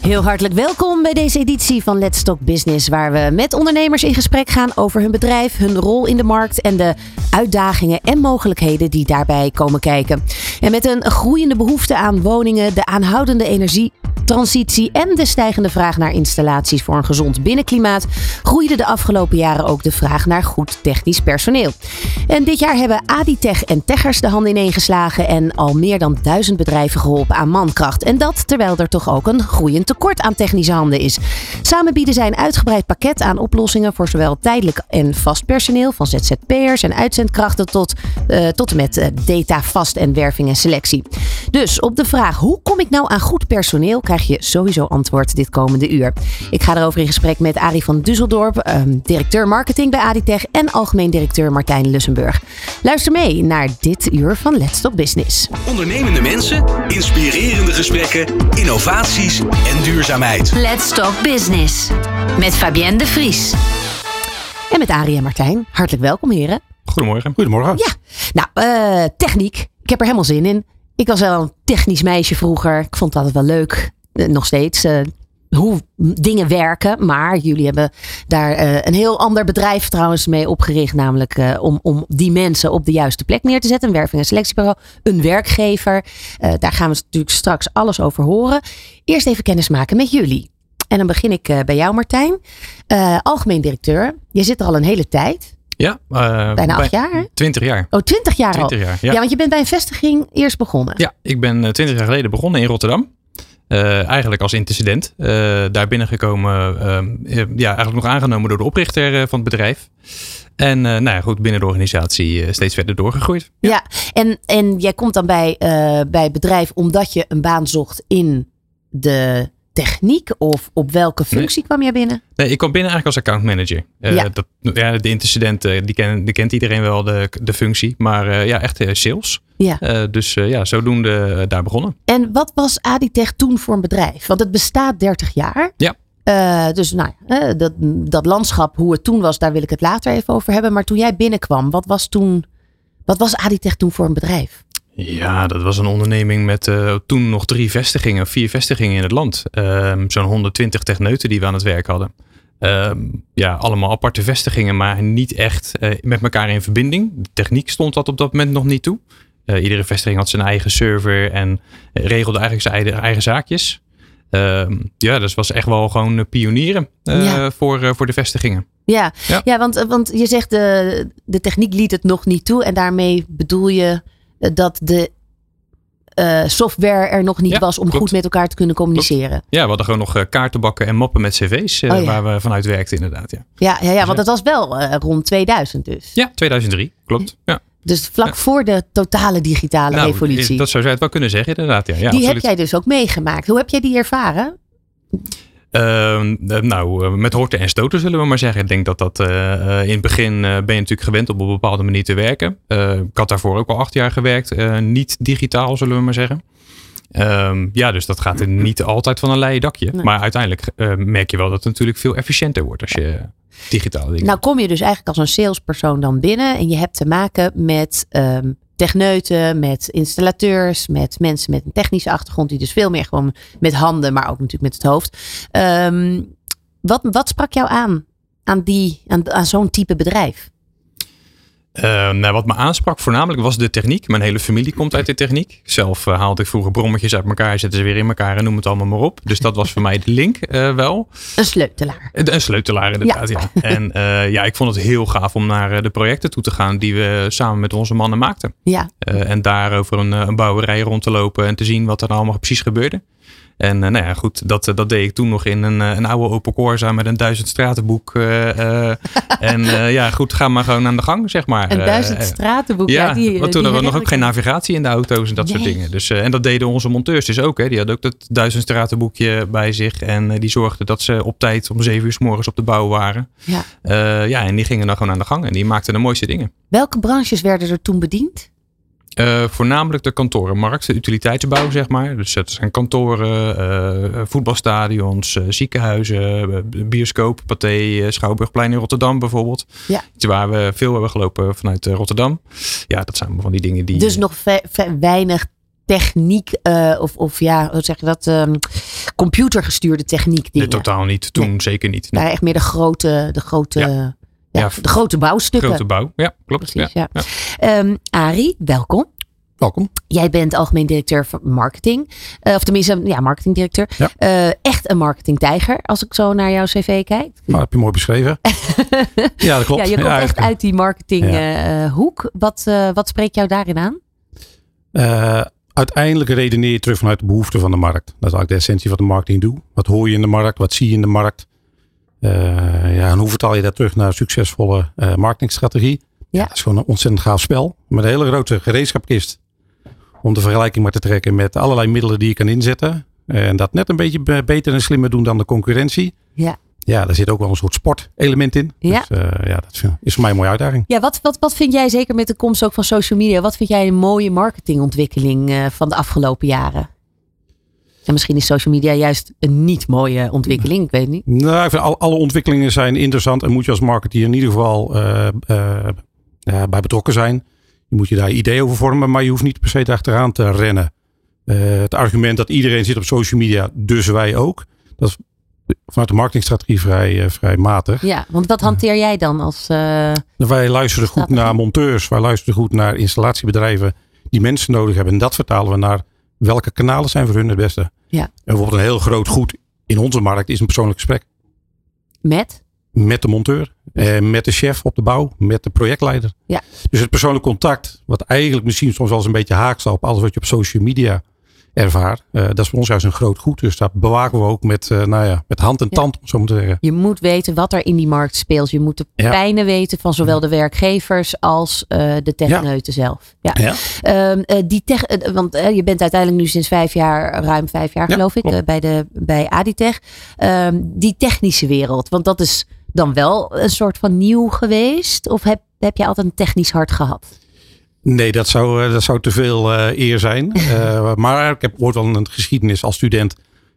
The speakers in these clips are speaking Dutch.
Heel hartelijk welkom bij deze editie van Let's Talk Business, waar we met ondernemers in gesprek gaan over hun bedrijf, hun rol in de markt en de uitdagingen en mogelijkheden die daarbij komen kijken. En met een groeiende behoefte aan woningen, de aanhoudende energietransitie en de stijgende vraag naar installaties voor een gezond binnenklimaat, groeide de afgelopen jaren ook de vraag naar goed technisch personeel. En dit jaar hebben Aditech en Teggers de handen ineengeslagen en al meer dan duizend bedrijven geholpen aan mankracht. En dat terwijl er toch ook een groeiend tekort aan technische handen is. Samen bieden zij een uitgebreid pakket aan oplossingen voor zowel tijdelijk en vast personeel, van ZZP'ers en uitzendkrachten tot, uh, tot en met uh, data, vast en werving en selectie. Dus op de vraag hoe kom ik nou aan goed personeel, krijg je sowieso antwoord dit komende uur. Ik ga erover in gesprek met Arie van Dusseldorp, uh, directeur marketing bij Aditech en algemeen directeur Martijn Lussenburg. Luister mee naar dit uur van Let's Talk Business. Ondernemende mensen, inspirerende gesprekken, innovaties en duurzaamheid. Let's Talk Business. Met Fabienne de Vries. En met Arie en Martijn. Hartelijk welkom, heren. Goedemorgen. Goedemorgen. Ja, nou, uh, techniek. Ik heb er helemaal zin in. Ik was wel een technisch meisje vroeger. Ik vond het altijd wel leuk. Uh, nog steeds. Uh, hoe dingen werken. Maar jullie hebben daar uh, een heel ander bedrijf trouwens mee opgericht. Namelijk uh, om, om die mensen op de juiste plek neer te zetten. Een werving- en selectiebureau. Een werkgever. Uh, daar gaan we natuurlijk straks alles over horen. Eerst even kennis maken met jullie. En dan begin ik bij jou Martijn. algemeen directeur. Je zit er al een hele tijd. Ja, uh, bijna acht jaar. 20 jaar. Oh, 20 jaar 20 al. Jaar, ja. ja, want je bent bij een vestiging eerst begonnen. Ja, ik ben 20 jaar geleden begonnen in Rotterdam. Uh, eigenlijk als intercedent. Uh, daar binnengekomen, uh, ja, eigenlijk nog aangenomen door de oprichter van het bedrijf. En nou ja, goed, binnen de organisatie steeds verder doorgegroeid. Ja, ja en, en jij komt dan bij, bij het bedrijf omdat je een baan zocht in de techniek of op welke functie nee. kwam jij binnen? Nee, ik kwam binnen eigenlijk als accountmanager. Uh, Ja. Dat, ja, de intercedent, uh, die, ken, die kent iedereen wel, de, de functie. Maar uh, ja, echt sales. Ja. dus ja, zodoende daar begonnen. En wat was Aditech toen voor een bedrijf? Want het bestaat 30 jaar. Ja. dus nou, dat, dat landschap, hoe het toen was, daar wil ik het later even over hebben. Maar toen jij binnenkwam, wat was toen, wat was Aditech toen voor een bedrijf? Ja, dat was een onderneming met uh, toen nog drie vestigingen, vier vestigingen in het land. Um, Zo'n 120 techneuten die we aan het werk hadden. Um, ja, allemaal aparte vestigingen, maar niet echt uh, met elkaar in verbinding. De techniek stond dat op dat moment nog niet toe. Uh, iedere vestiging had zijn eigen server en regelde eigenlijk zijn eigen, eigen zaakjes. Um, ja, dus was echt wel gewoon pionieren ja. voor, voor de vestigingen. Ja, ja. ja want, want je zegt de, de techniek liet het nog niet toe. En daarmee bedoel je dat de uh, software er nog niet ja, was om klopt. goed met elkaar te kunnen communiceren. Klopt. Ja, we hadden gewoon nog uh, kaartenbakken en mappen met cv's uh, oh, ja. waar we vanuit werkten inderdaad. Ja, ja, ja, ja want dat was wel rond 2000 dus. Ja, 2003, klopt. Ja. Dus vlak voor de totale digitale nou, revolutie. Dat zou je het wel kunnen zeggen inderdaad. Ja, ja die absoluut. heb jij dus ook meegemaakt. Hoe heb jij die ervaren? Uh, nou, met horten en stoten zullen we maar zeggen. Ik denk dat dat uh, in het begin uh, ben je natuurlijk gewend om op een bepaalde manier te werken. ik had daarvoor ook al acht jaar gewerkt. niet digitaal zullen we maar zeggen. Um, ja, dus dat gaat er niet altijd van een leien dakje. Nee. Maar uiteindelijk merk je wel dat het natuurlijk veel efficiënter wordt als je digitaal dingen Nou kom je dus eigenlijk als een salespersoon dan binnen. En je hebt te maken met um, techneuten, met installateurs, met mensen met een technische achtergrond, die dus veel meer gewoon met handen, maar ook natuurlijk met het hoofd. Um, wat, wat sprak jou aan, aan, die, aan, aan zo'n type bedrijf? Uh, nou, wat me aansprak voornamelijk was de techniek. Mijn hele familie komt uit de techniek. Zelf uh, haalde ik vroeger brommetjes uit elkaar, zetten ze weer in elkaar en noem het allemaal maar op. Dus dat was voor mij de link uh, wel. Een sleutelaar. Een sleutelaar inderdaad, ja. ja. En ja, ik vond het heel gaaf om naar de projecten toe te gaan die we samen met onze mannen maakten. Ja. en daar over een, een bouwerij rond te lopen en te zien wat er allemaal precies gebeurde. En uh, nou ja, goed, dat, dat deed ik toen nog in een, een oude Opel Corsa met een duizend stratenboek. Uh, uh, en ja, goed, ga maar gewoon aan de gang, zeg maar. Een duizend stratenboek, ja. ja die, want toen hadden we nog ook geen navigatie in de auto's en dat nee. soort dingen. Dus, en dat deden onze monteurs dus ook. Hè. Die hadden ook dat duizend stratenboekje bij zich. En die zorgden dat ze op tijd om zeven uur s morgens op de bouw waren. Ja. ja, en die gingen dan gewoon aan de gang en die maakten de mooiste dingen. Welke branches werden er toen bediend? Uh, voornamelijk de kantorenmarkt, de utiliteitsbouw, zeg maar. Dus dat zijn kantoren, uh, voetbalstadions, uh, ziekenhuizen, bioscoop, pathé, Schouwburgplein in Rotterdam bijvoorbeeld. Ja. Iets waar we veel hebben gelopen vanuit Rotterdam. Ja, dat zijn van die dingen die. Dus nog weinig techniek, of, of ja, hoe zeg je dat? Um, computergestuurde techniek. Dingen. Nee, totaal niet. Toen zeker niet. Nee. echt meer de grote, de grote. Ja. Ja, de grote bouwstukken. Grote bouw, ja, klopt. Precies, ja. ja. Um, Arie, welkom. Welkom. Jij bent algemeen directeur van marketing. Uh, of tenminste, ja, marketingdirecteur. Ja. Uh, echt een marketingtijger, als ik zo naar jouw cv kijk. Nou, heb je mooi beschreven. ja, dat klopt. Ja, je komt echt uit die marketinghoek. Ja. Uh, wat, wat spreekt jou daarin aan? uiteindelijk redeneer je terug vanuit de behoeften van de markt. Dat is eigenlijk de essentie van de marketing doe. Wat hoor je in de markt? Wat zie je in de markt? Ja, en hoe vertaal je dat terug naar een succesvolle marketingstrategie? Ja. Dat is gewoon een ontzettend gaaf spel. Met een hele grote gereedschapkist om de vergelijking maar te trekken met allerlei middelen die je kan inzetten. En dat net een beetje beter en slimmer doen dan de concurrentie. Ja. Ja, daar zit ook wel een soort sportelement in. Ja. Dus uh, ja, dat is voor mij een mooie uitdaging. Ja, wat, wat, wat vind jij, zeker met de komst ook van social media, wat vind jij een mooie marketingontwikkeling van de afgelopen jaren? En misschien is social media juist een niet mooie ontwikkeling, ik weet niet. Nou, ik vind al, alle ontwikkelingen zijn interessant en moet je als marketeer in ieder geval uh, ja, bij betrokken zijn. Je moet je daar ideeën over vormen, maar je hoeft niet per se achteraan te rennen. Het argument dat iedereen zit op social media, dus wij ook. Dat is vanuit de marketingstrategie vrij, vrij matig. Ja, want wat hanteer jij dan als. Uh, wij luisteren goed naar monteurs, wij luisteren goed naar installatiebedrijven die mensen nodig hebben. En dat vertalen we naar welke kanalen zijn voor hun het beste. Ja. En bijvoorbeeld een heel groot goed in onze markt is een persoonlijk gesprek. Met? Met de monteur, eh, met de chef op de bouw, met de projectleider. Ja. Dus het persoonlijk contact, wat eigenlijk misschien soms wel eens een beetje haaks op alles wat je op social media ervaart. Uh, dat is voor ons juist een groot goed. Dus dat bewaken we ook met, uh, nou ja, met hand en tand, om zo maar te zeggen. Je moet weten wat er in die markt speelt. Je moet de ja. pijnen weten van zowel de werkgevers als uh, de techneuten zelf. Ja. ja. Um, die tech, want je bent uiteindelijk nu sinds vijf jaar, ruim vijf jaar geloof ik, bij, de, bij Aditech. Um, die technische wereld, want dat is dan wel een soort van nieuw geweest? Of heb, heb je altijd een technisch hart gehad? Nee, dat zou, dat zou te veel uh, eer zijn. uh, maar ik heb ooit al een geschiedenis als student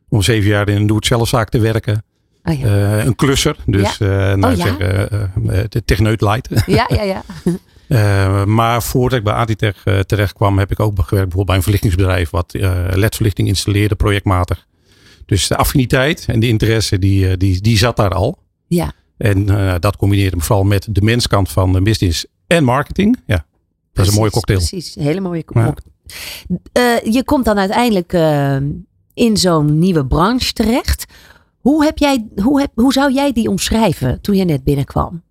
om zeven jaar in een doe-het-zelfzaak te werken. Oh ja. uh, een klusser, dus ja. nou, oh, ja? zeg, de techneut light. Ja, ja, ja. maar voordat ik bij Aditech terecht kwam, heb ik ook gewerkt bijvoorbeeld bij een verlichtingsbedrijf wat LED-verlichting installeerde projectmatig. Dus de affiniteit en de interesse die, die, die zat daar al. Ja. En dat combineerde me vooral met de menskant van de business en marketing. Ja, dat is een mooie cocktail. Precies, een hele mooie cocktail. Ja. Uh, je komt dan uiteindelijk uh, in zo'n nieuwe branche terecht. Hoe, heb jij, hoe, heb, hoe zou jij die omschrijven toen je net binnenkwam?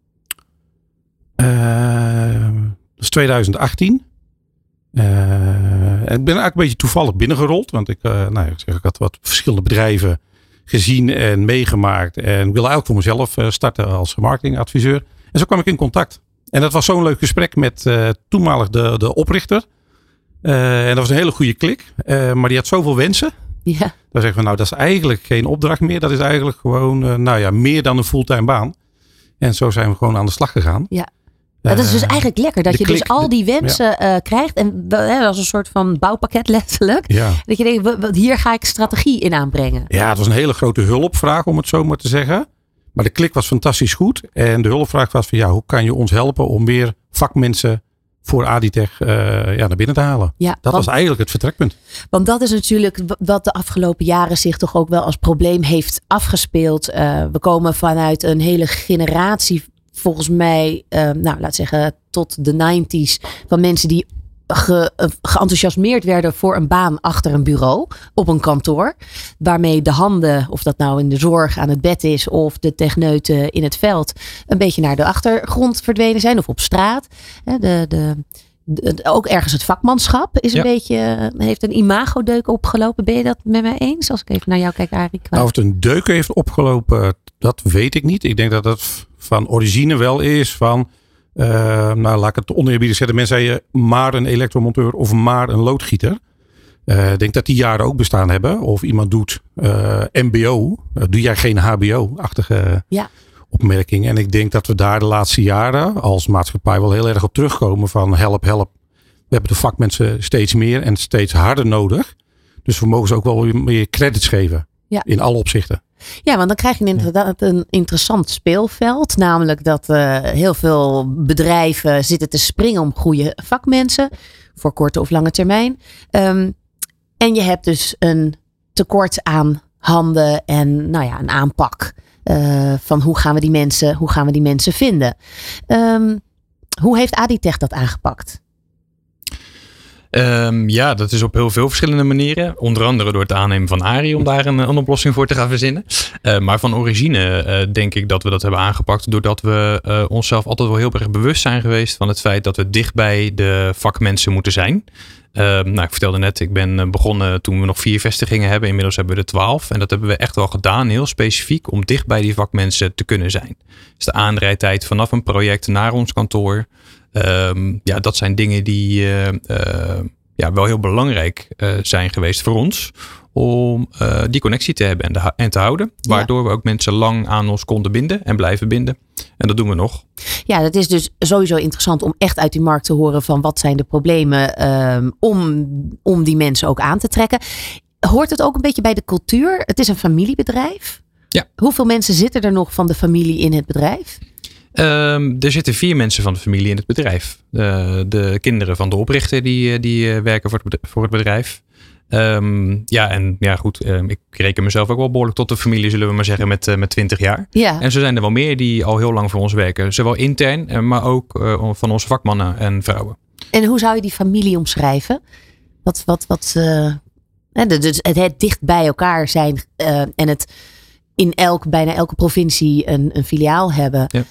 dat is 2018. en ik ben eigenlijk een beetje toevallig binnengerold. Want ik, nou, ik, zeg, ik had wat verschillende bedrijven gezien en meegemaakt. En wilde eigenlijk voor mezelf starten als marketingadviseur. En zo kwam ik in contact. En dat was zo'n leuk gesprek met uh, toenmalig de, de oprichter. Uh, en dat was een hele goede klik. Uh, maar die had zoveel wensen. Ja. Dan zeggen we nou, dat is eigenlijk geen opdracht meer. Dat is eigenlijk gewoon, nou ja, meer dan een fulltime baan. En zo zijn we gewoon aan de slag gegaan. Ja. Ja, dat is dus eigenlijk lekker. Dat je klik, dus al die wensen ja. uh, krijgt. En uh, als een soort van bouwpakket letterlijk. Ja. Dat je denkt, hier ga ik strategie in aanbrengen. Ja, het was een hele grote hulpvraag om het zo maar te zeggen. Maar de klik was fantastisch goed. En de hulpvraag was van ja, hoe kan je ons helpen om meer vakmensen voor Aditech uh, ja, naar binnen te halen. Ja, dat want, was eigenlijk het vertrekpunt. Want dat is natuurlijk wat de afgelopen jaren zich toch ook wel als probleem heeft afgespeeld. Uh, we komen vanuit een hele generatie volgens mij, uh, nou laat zeggen, tot de 90s van mensen die ge, geenthousiasmeerd werden voor een baan achter een bureau op een kantoor. Waarmee de handen, of dat nou in de zorg aan het bed is of de techneuten in het veld, een beetje naar de achtergrond verdwenen zijn of op straat. De, de, de, ook ergens het vakmanschap is een Ja. beetje, heeft een imagodeuk opgelopen. Ben je dat met mij eens? Als ik even naar jou kijk, Arie. Nou, of het een deuk heeft opgelopen, dat weet ik niet. Ik denk dat dat van origine wel is van, eh, nou laat ik het oneerbiedig zetten. Mensen zeiden maar een elektromonteur of maar een loodgieter. Eh, Ik denk dat die jaren ook bestaan hebben. Of iemand doet eh, mbo, eh, doe jij geen hbo-achtige Ja. opmerking. En ik denk dat we daar de laatste jaren als maatschappij wel heel erg op terugkomen van help, help. we hebben de vakmensen steeds meer en steeds harder nodig. Dus we mogen ze ook wel meer credits geven. Ja. In alle opzichten. Ja, want dan krijg je inderdaad een interessant speelveld. Namelijk dat uh, heel veel bedrijven zitten te springen om goede vakmensen. Voor korte of lange termijn. Um, en je hebt dus een tekort aan handen en nou ja, een aanpak. Uh, van hoe gaan we die mensen, hoe gaan we die mensen vinden. Um, hoe heeft Aditech dat aangepakt? Um, ja, dat is op heel veel verschillende manieren. Onder andere door het aannemen van Ari om daar een, oplossing voor te gaan verzinnen. Uh, maar van origine uh, denk ik dat we dat hebben aangepakt doordat we uh, onszelf altijd wel heel erg bewust zijn geweest van het feit dat we dicht bij de vakmensen moeten zijn. Uh, nou, ik vertelde net, ik ben begonnen toen we nog vier vestigingen hebben. Inmiddels hebben we er twaalf. En dat hebben we echt wel gedaan, heel specifiek, om dicht bij die vakmensen te kunnen zijn. Dus de aanrijdtijd vanaf een project naar ons kantoor. Um, ja, dat zijn dingen die uh, uh, ja, wel heel belangrijk uh, zijn geweest voor ons. Om die connectie te hebben en, de, en te houden. Waardoor ja. we ook mensen lang aan ons konden binden en blijven binden. En dat doen we nog. Ja, dat is dus sowieso interessant om echt uit die markt te horen van wat zijn de problemen um, om, om die mensen ook aan te trekken. Hoort het ook een beetje bij de cultuur? Het is een familiebedrijf. Ja. Hoeveel mensen zitten er nog van de familie in het bedrijf? Um, er zitten vier mensen van de familie in het bedrijf. Uh, de kinderen van de oprichter die, die uh, werken voor het, voor het bedrijf. Um, ja, en ja, goed. Um, ik reken mezelf ook wel behoorlijk tot de familie, zullen we maar zeggen, met, uh, met 20 jaar. Ja. En zo zijn er wel meer die al heel lang voor ons werken. Zowel intern, maar ook van onze vakmannen en vrouwen. En hoe zou je die familie omschrijven? Wat, wat, wat, dus het, het dicht bij elkaar zijn en het in elk, bijna elke provincie een, een filiaal hebben. Ja.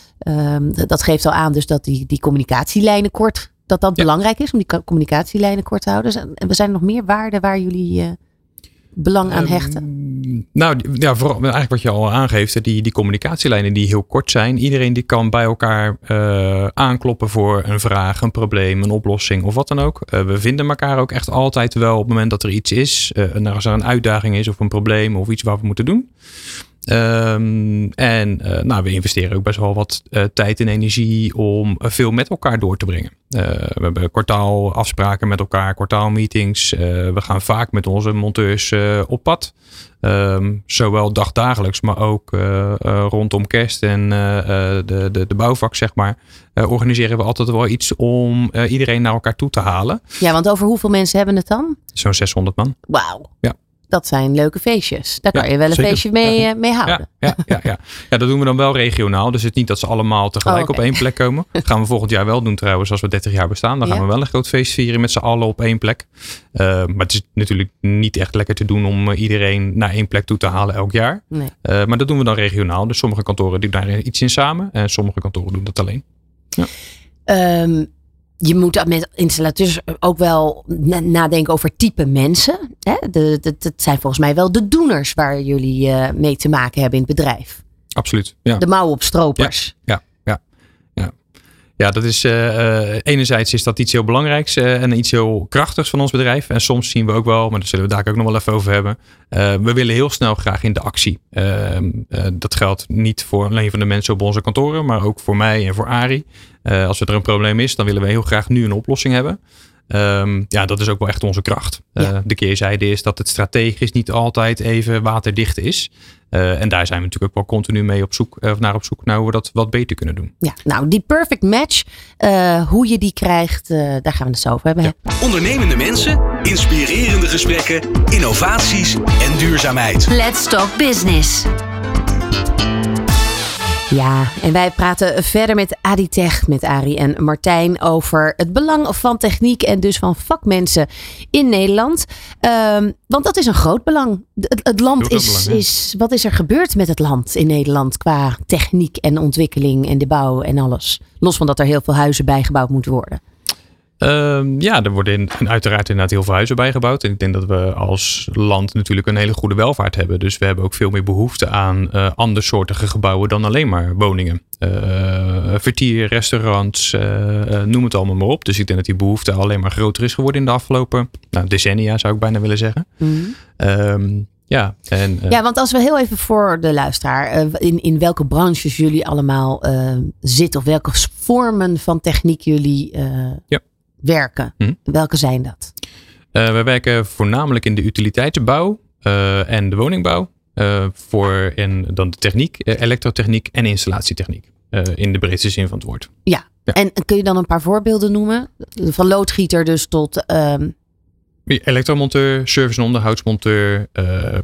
Um, dat geeft al aan dus dat die, die communicatielijnen kort, dat dat ja. belangrijk is om die communicatielijnen kort te houden. En we zijn nog meer waarden waar jullie uh, belang aan hechten? Um, nou ja, vooral eigenlijk wat je al aangeeft, die, die communicatielijnen die heel kort zijn. Iedereen die kan bij elkaar uh, aankloppen voor een vraag, een probleem, een oplossing of wat dan ook. Uh, we vinden elkaar ook echt altijd wel op het moment dat er iets is. nou, als er een uitdaging is of een probleem of iets wat we moeten doen. Um, en uh, nou, we investeren ook best wel wat uh, tijd en energie om uh, veel met elkaar door te brengen. we hebben kwartaalafspraken met elkaar, kwartaalmeetings. we gaan vaak met onze monteurs op pad. Um, zowel dagdagelijks, maar ook rondom kerst en de, de, de bouwvak, zeg maar. organiseren we altijd wel iets om iedereen naar elkaar toe te halen. Ja, want over hoeveel mensen hebben het dan? Zo'n 600 man. Wauw. Ja dat zijn leuke feestjes. Daar kan ja, je wel een zeker. feestje mee, ja. mee houden. Ja, ja, ja, ja. dat doen we dan wel regionaal. Dus het is niet dat ze allemaal tegelijk Oh, op één plek komen. Dat gaan we volgend jaar wel doen trouwens, als we 30 jaar bestaan. Dan gaan Ja. we wel een groot feest vieren met z'n allen op één plek. Uh, maar het is natuurlijk niet echt lekker te doen om uh, iedereen naar één plek toe te halen elk jaar. Nee. Uh, maar dat doen we dan regionaal. Dus sommige kantoren doen daar iets in samen. En sommige kantoren doen dat alleen. Ehm, je moet met installateurs ook wel na- nadenken over type mensen. Hè? De, de, het zijn volgens mij wel de doeners waar jullie eh, mee te maken hebben in het bedrijf. Absoluut. Ja. De mouwopstropers. Ja, ja, ja. Ja, dat is eh, eh, enerzijds is dat iets heel belangrijks eh, en iets heel krachtigs van ons bedrijf. En soms zien we ook wel, maar daar zullen we daar ook nog wel even over hebben. we willen heel snel graag in de actie. Ehm, eh, dat geldt niet voor alleen van de mensen op onze kantoren, maar ook voor mij en voor Ari. Als er een probleem is, dan willen we heel graag nu een oplossing hebben. Ehm, ja, dat is ook wel echt onze kracht. Ja. De keerzijde is dat het strategisch niet altijd even waterdicht is. Eh, en daar zijn we natuurlijk ook wel continu mee op zoek, eh, naar op zoek naar hoe we dat wat beter kunnen doen. Ja, nou die perfect match, eh, hoe je die krijgt, eh, daar gaan we het zo over hebben. hè? Ondernemende mensen, inspirerende gesprekken, innovaties en duurzaamheid. Let's Talk Business. Ja, en wij praten verder met Aditech, met Ari en Martijn over het belang van techniek en dus van vakmensen in Nederland. Ehm, want dat is een groot belang. Het, het land is, belang, is. Wat is er gebeurd met het land in Nederland qua techniek en ontwikkeling en de bouw en alles? Los van dat er heel veel huizen bijgebouwd moeten worden. Ehm, ja, er worden in- en uiteraard inderdaad heel veel huizen bijgebouwd. En ik denk dat we als land natuurlijk een hele goede welvaart hebben. Dus we hebben ook veel meer behoefte aan eh andersoortige gebouwen dan alleen maar woningen. Eh, vertier, restaurants, eh, noem het allemaal maar op. Dus ik denk dat die behoefte alleen maar groter is geworden in de afgelopen nou, decennia, zou ik bijna willen zeggen. Ehm, ja, en, Ja, want als we heel even voor de luisteraar, in, in welke branches jullie allemaal zitten of welke vormen van techniek jullie Ja. Werken. Hm. Welke zijn dat? Uh, we werken voornamelijk in de utiliteitsbouw uh, en de woningbouw. Uh, voor en dan de techniek, elektrotechniek en installatietechniek. in de breedste zin van het woord. Ja. ja. En kun je dan een paar voorbeelden noemen? Van loodgieter dus tot... Um... Elektromonteur, service- en onderhoudsmonteur.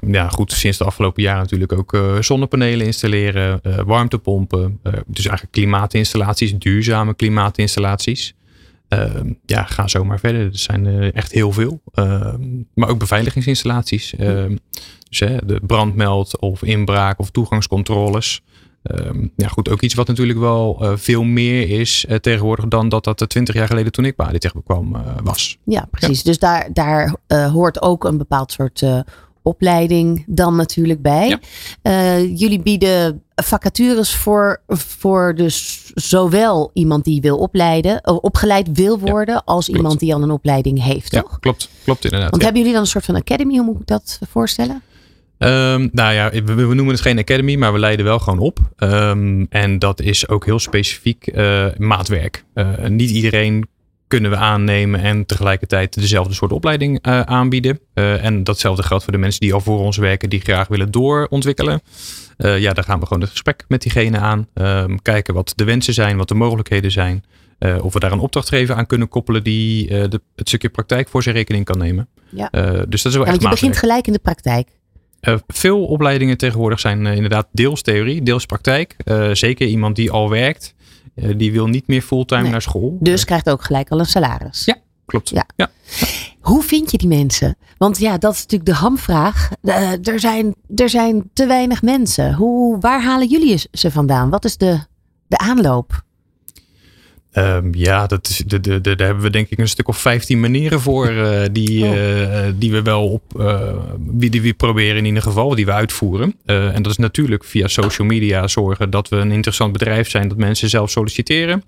ja, goed, sinds de afgelopen jaren natuurlijk ook zonnepanelen installeren, warmtepompen. dus eigenlijk klimaatinstallaties, duurzame klimaatinstallaties. Uh, ja, ga zo maar verder. Er zijn uh, echt heel veel. Uh, maar ook beveiligingsinstallaties. Ehm, dus de brandmeld of inbraak of toegangscontroles. Ehm, ja, goed, ook iets wat natuurlijk wel eh, veel meer is eh, tegenwoordig dan dat dat twintig jaar geleden toen ik bij ADTech kwam was. Ja, precies. Dus daar, daar hoort ook een bepaald soort opleiding dan natuurlijk bij. Ja. Uh, jullie bieden vacatures voor, voor dus zowel iemand die wil opleiden, uh, opgeleid wil worden, ja, als klopt. iemand die al een opleiding heeft. Ja, toch? klopt, klopt inderdaad. Want hebben jullie dan een soort van academy? Hoe moet ik dat voorstellen? Um, nou ja, we, we, noemen het geen academy, maar we leiden wel gewoon op. Um, en dat is ook heel specifiek uh, maatwerk. niet iedereen kunnen we aannemen en tegelijkertijd dezelfde soort opleiding uh, aanbieden. Uh, en datzelfde geldt voor de mensen die al voor ons werken, die graag willen doorontwikkelen. Uh, ja, daar gaan we gewoon het gesprek met diegene aan. Um, kijken wat de wensen zijn, wat de mogelijkheden zijn. of we daar een opdrachtgever aan kunnen koppelen die de, het stukje praktijk voor zijn rekening kan nemen. Ja. dus dat is wel ja, echt want je begint gelijk in de praktijk. veel opleidingen tegenwoordig zijn inderdaad deels theorie, deels praktijk. zeker iemand die al werkt. Uh, die wil niet meer fulltime nee. naar school. Dus krijgt ook gelijk al een salaris. Ja, klopt. Ja. ja. Hoe vind je die mensen? Want ja, dat is natuurlijk de hamvraag. Uh, er, zijn, er zijn te weinig mensen. Hoe, waar halen jullie ze vandaan? Wat is de, de aanloop? Um, ja, dat is, de, de, de, daar hebben we denk ik een stuk of 15 manieren voor. Uh, die, oh. uh, die we wel op. Uh, die, die we proberen in ieder geval, die we uitvoeren. en dat is natuurlijk via social media zorgen dat we een interessant bedrijf zijn. Dat mensen zelf solliciteren.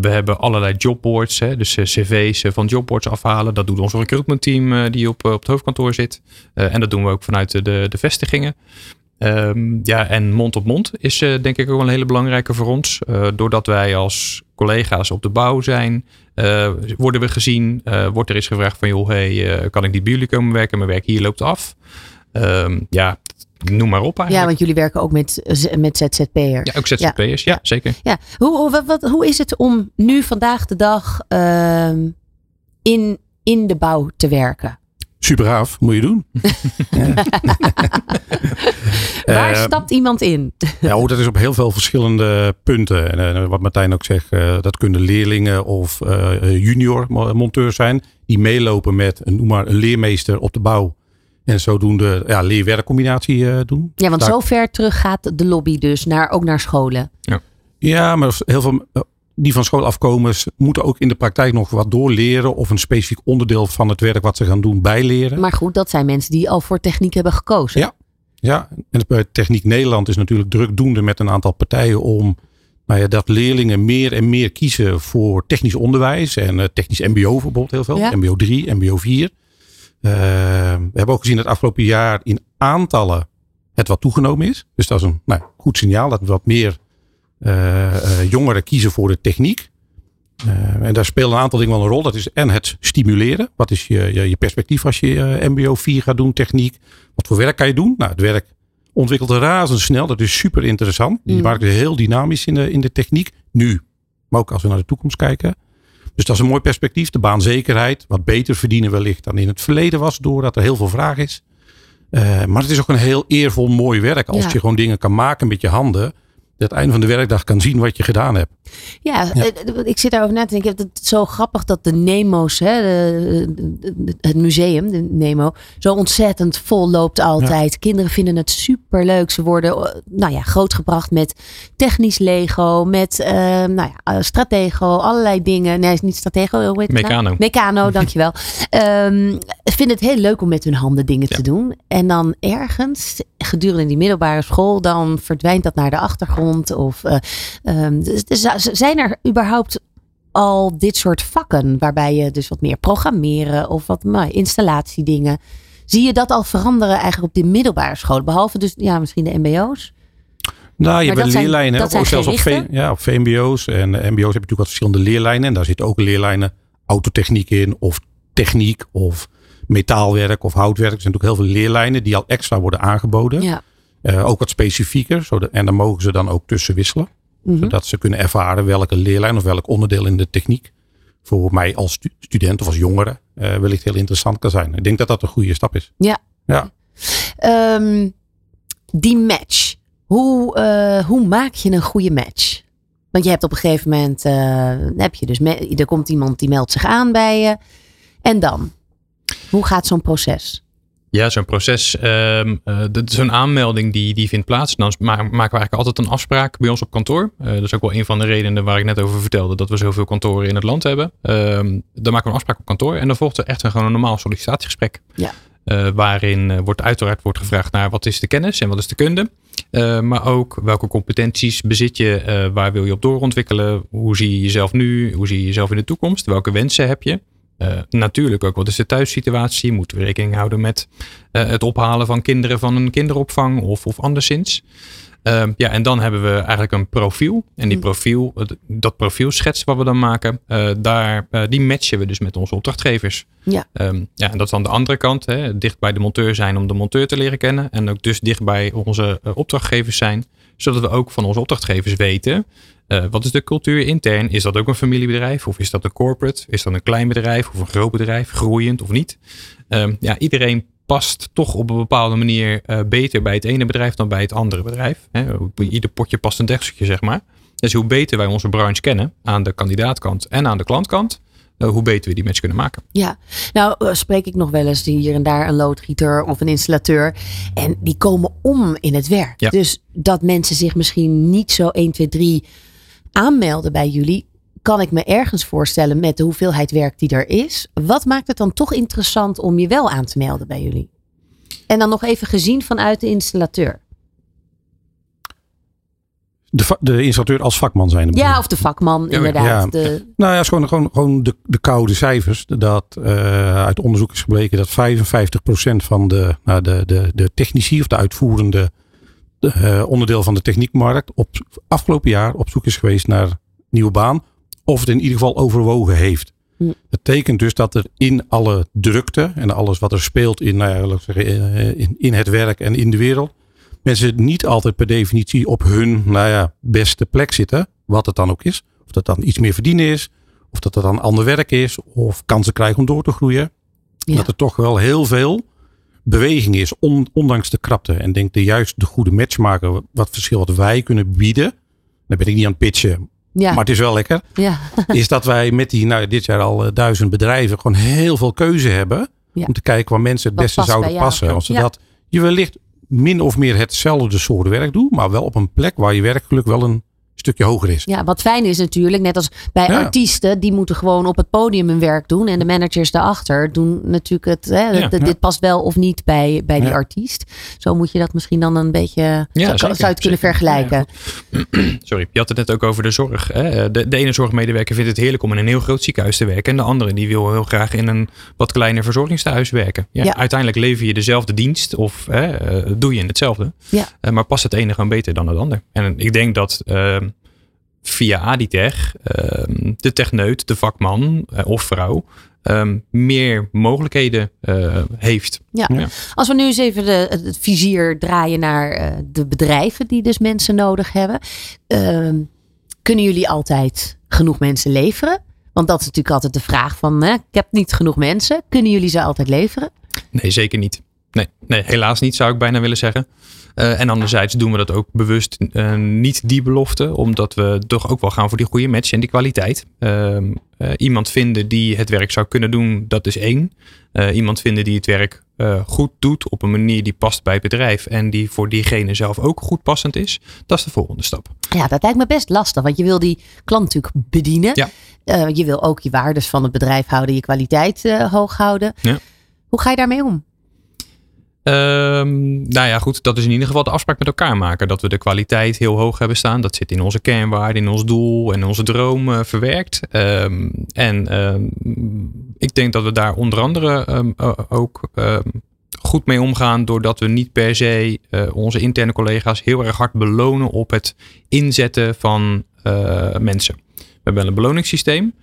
we hebben allerlei jobboards, hè, dus cv's van jobboards afhalen. Dat doet ons recruitment team die op, op het hoofdkantoor zit. en dat doen we ook vanuit de, de vestigingen. Um, ja, en mond op mond is uh, denk ik ook wel een hele belangrijke voor ons. Uh, doordat wij als collega's op de bouw zijn, uh, worden we gezien. wordt er eens gevraagd van, joh, hey, kan ik niet bij jullie komen werken? Mijn werk hier loopt af. Um, ja, noem maar op eigenlijk. Ja, want jullie werken ook met, met ZZP'ers. Ja, ook ZZP'ers, ja. ja, zeker. Ja. Hoe, wat, wat, hoe is het om nu vandaag de dag in, in de bouw te werken? Super gaaf, moet je doen. Waar uh, stapt iemand in? ja, oh, dat is op heel veel verschillende punten. En uh, wat Martijn ook zegt, uh, dat kunnen leerlingen of junior monteurs zijn. Die meelopen met noem maar, een leermeester op de bouw. En zodoende ja, leer-werkcombinatie doen. Ja, want Daar... zo ver terug gaat de lobby dus, naar, ook naar scholen. Ja, ja maar heel veel die van school afkomen moeten ook in de praktijk nog wat doorleren of een specifiek onderdeel van het werk wat ze gaan doen bijleren. Maar goed, dat zijn mensen die al voor techniek hebben gekozen. Ja, ja. en bij Techniek Nederland is natuurlijk drukdoende met een aantal partijen om nou ja, dat leerlingen meer en meer kiezen voor technisch onderwijs en uh, technisch MBO bijvoorbeeld heel veel. Ja. MBO 3, MBO 4. Uh, we hebben ook gezien dat afgelopen jaar in aantallen het wat toegenomen is. Dus dat is een nou, goed signaal dat we wat meer jongeren kiezen voor de techniek. Uh, en daar spelen een aantal dingen wel een rol. Dat is en het stimuleren. Wat is je, je, je perspectief als je MBO 4 gaat doen, techniek? Wat voor werk kan je doen? Nou, het werk ontwikkelt razendsnel. Dat is super interessant. Die mm. markt is heel dynamisch in de, in de techniek. Nu, maar ook als we naar de toekomst kijken. Dus dat is een mooi perspectief. De baanzekerheid. Wat beter verdienen wellicht dan in het verleden was. Doordat er heel veel vraag is. Uh, maar het is ook een heel eervol mooi werk. Als ja. je gewoon dingen kan maken met je handen het einde van de werkdag kan zien wat je gedaan hebt. Ja, ja. ik zit daarover na te denken. Het zo grappig dat de Nemo's, hè, de, het museum, de Nemo, zo ontzettend vol loopt altijd. Ja. Kinderen vinden het super leuk. Ze worden nou ja, grootgebracht met technisch Lego, met uh, nou ja, Stratego, allerlei dingen. Nee, niet Stratego, hoe heet het Meccano. Nou? Meccano, dankjewel. um, vinden het heel leuk om met hun handen dingen ja. te doen. En dan ergens, gedurende die middelbare school, dan verdwijnt dat naar de achtergrond. Of uh, um, dus, dus, zijn er überhaupt al dit soort vakken waarbij je dus wat meer programmeren of wat nou, installatiedingen. Zie je dat al veranderen eigenlijk op de middelbare school? Behalve dus ja, misschien de MBO's? Nou, je hebt leerlijnen, ook zelfs op, v, ja, op VMBO's en MBO's heb je natuurlijk wat verschillende leerlijnen. En daar zitten ook leerlijnen autotechniek in of techniek of metaalwerk of houtwerk. Er zijn natuurlijk heel veel leerlijnen die al extra worden aangeboden. Ja. Uh, ook wat specifieker. Zodat, en dan mogen ze dan ook tussen wisselen. Mhm. Zodat ze kunnen ervaren welke leerlijn of welk onderdeel in de techniek voor mij als stu student of als jongere uh, wellicht heel interessant kan zijn. Ik denk dat dat een goede stap is. Ja. ja. Um, die match. Hoe, uh, hoe maak je een goede match? Want je hebt op een gegeven moment, heb je dus, er komt iemand die meldt zich aan bij je. En dan? Hoe gaat zo'n proces? Ja, zo'n proces, um, uh, zo'n aanmelding die, die vindt plaats. Dan maken we eigenlijk altijd een afspraak bij ons op kantoor. Uh, dat is ook wel een van de redenen waar ik net over vertelde. Dat we zoveel kantoren in het land hebben. Um, dan maken we een afspraak op kantoor. En dan volgt er echt een, gewoon een normaal sollicitatiegesprek. Ja. Uh, waarin wordt uiteraard wordt gevraagd naar wat is de kennis en wat is de kunde. maar ook welke competenties bezit je, waar wil je op doorontwikkelen. Hoe zie je jezelf nu, hoe zie je jezelf in de toekomst. Welke wensen heb je. Uh, natuurlijk ook, wat is de thuissituatie? Moeten we rekening houden met uh, het ophalen van kinderen van een kinderopvang of, of anderszins? Uh, ja, en dan hebben we eigenlijk een profiel. En die profiel, dat profielschets wat we dan maken, uh, daar, die matchen we dus met onze opdrachtgevers. Ja. Um, ja, en dat is aan de andere kant, hè, dicht bij de monteur zijn om de monteur te leren kennen. En ook dus dicht bij onze opdrachtgevers zijn, zodat we ook van onze opdrachtgevers weten uh, wat is de cultuur intern? Is dat ook een familiebedrijf? Of is dat een corporate? Is dat een klein bedrijf of een groot bedrijf? Groeiend of niet? Um, ja, iedereen past toch op een bepaalde manier uh, beter bij het ene bedrijf dan bij het andere bedrijf. Hè? Ieder potje past een dekseltje, zeg maar. Dus hoe beter wij onze branche kennen aan de kandidaatkant en aan de klantkant, uh, hoe beter we die match kunnen maken. Ja, nou spreek ik nog wel eens hier en daar een loodgieter of een installateur. En die komen om in het werk. Ja. Dus dat mensen zich misschien niet zo 1, 2, 3 aanmelden bij jullie, kan ik me ergens voorstellen met de hoeveelheid werk die er is. Wat maakt het dan toch interessant om je wel aan te melden bij jullie? En dan nog even gezien vanuit de installateur. De, de installateur als vakman zijn. Ja, of de vakman, Ja, inderdaad. ja. De, Nou ja, is gewoon, gewoon, gewoon de, de koude cijfers. Dat uh, uit onderzoek is gebleken dat 55% van de, nou, de, de, de technici of de uitvoerende uh, onderdeel van de techniekmarkt op afgelopen jaar op zoek is geweest naar nieuwe baan. Of het in ieder geval overwogen heeft. Hm. Dat betekent dus dat er in alle drukte en alles wat er speelt in, nou ja, ik zeggen, in, in het werk en in de wereld. Mensen niet altijd per definitie op hun nou ja, beste plek zitten. Wat het dan ook is. Of dat dan iets meer verdienen is. Of dat het dan ander werk is. Of kansen krijgen om door te groeien. Ja. Dat er toch wel heel veel beweging is, on, ondanks de krapte. En denk de juist de goede match maken, wat verschil wat wij kunnen bieden. Dan ben ik niet aan het pitchen, ja, maar het is wel lekker. ja. Is dat wij met die, nou dit jaar al uh, duizend bedrijven, gewoon heel veel keuze hebben. Ja. Om te kijken waar mensen het Wat beste zouden passen. Als ze dat je wellicht min of meer hetzelfde soort werk doet, maar wel op een plek waar je werkgeluk wel een stukje hoger is. Ja, wat fijn is natuurlijk, net als bij Ja. artiesten, die moeten gewoon op het podium hun werk doen. En de managers daarachter doen natuurlijk het, hè, Ja. dit past wel of niet bij, bij die Ja. artiest. Zo moet je dat misschien dan een beetje, Ja, zou, zeker, zou je het kunnen zeker. vergelijken. Sorry, je had het net ook over de zorg. Hè? De, de ene zorgmedewerker vindt het heerlijk om in een heel groot ziekenhuis te werken. En de andere die wil heel graag in een wat kleiner verzorgingstehuis werken. Ja, Ja. Uiteindelijk lever je dezelfde dienst of hè, eh, doe je in hetzelfde. Ja. Eh, maar past het ene gewoon beter dan het ander. En ik denk dat ehm, via Aditech ehm, de techneut, de vakman eh, of vrouw ehm, meer mogelijkheden eh, heeft. Ja. Ja. Als we nu eens even de, het, het vizier draaien naar eh, de bedrijven die dus mensen nodig hebben. Ehm, kunnen jullie altijd genoeg mensen leveren? Want dat is natuurlijk altijd de vraag van, hè, ik heb niet genoeg mensen. Kunnen jullie ze altijd leveren? Nee, zeker niet. Nee, nee, helaas niet zou ik bijna willen zeggen. Eh, en anderzijds doen we dat ook bewust eh, niet die belofte, omdat we toch ook wel gaan voor die goede match en die kwaliteit. Ehm, eh, iemand vinden die het werk zou kunnen doen, dat is één. Iemand vinden die het werk goed doet op een manier die past bij het bedrijf en die voor diegene zelf ook goed passend is, dat is de volgende stap. Ja, dat lijkt me best lastig, want je wil die klant natuurlijk bedienen. Ja. Je wil ook je waardes van het bedrijf houden, je kwaliteit hoog houden. Ja. Hoe ga je daarmee om? Ehm, nou ja, goed, dat is in ieder geval de afspraak met elkaar maken. Dat we de kwaliteit heel hoog hebben staan. Dat zit in onze kernwaarden, in ons doel en onze droom eh, verwerkt. Ehm, en ehm, ik denk dat we daar onder andere ook goed mee omgaan. Doordat we niet per se eh, onze interne collega's heel erg hard belonen op het inzetten van eh, mensen. We hebben wel een beloningssysteem.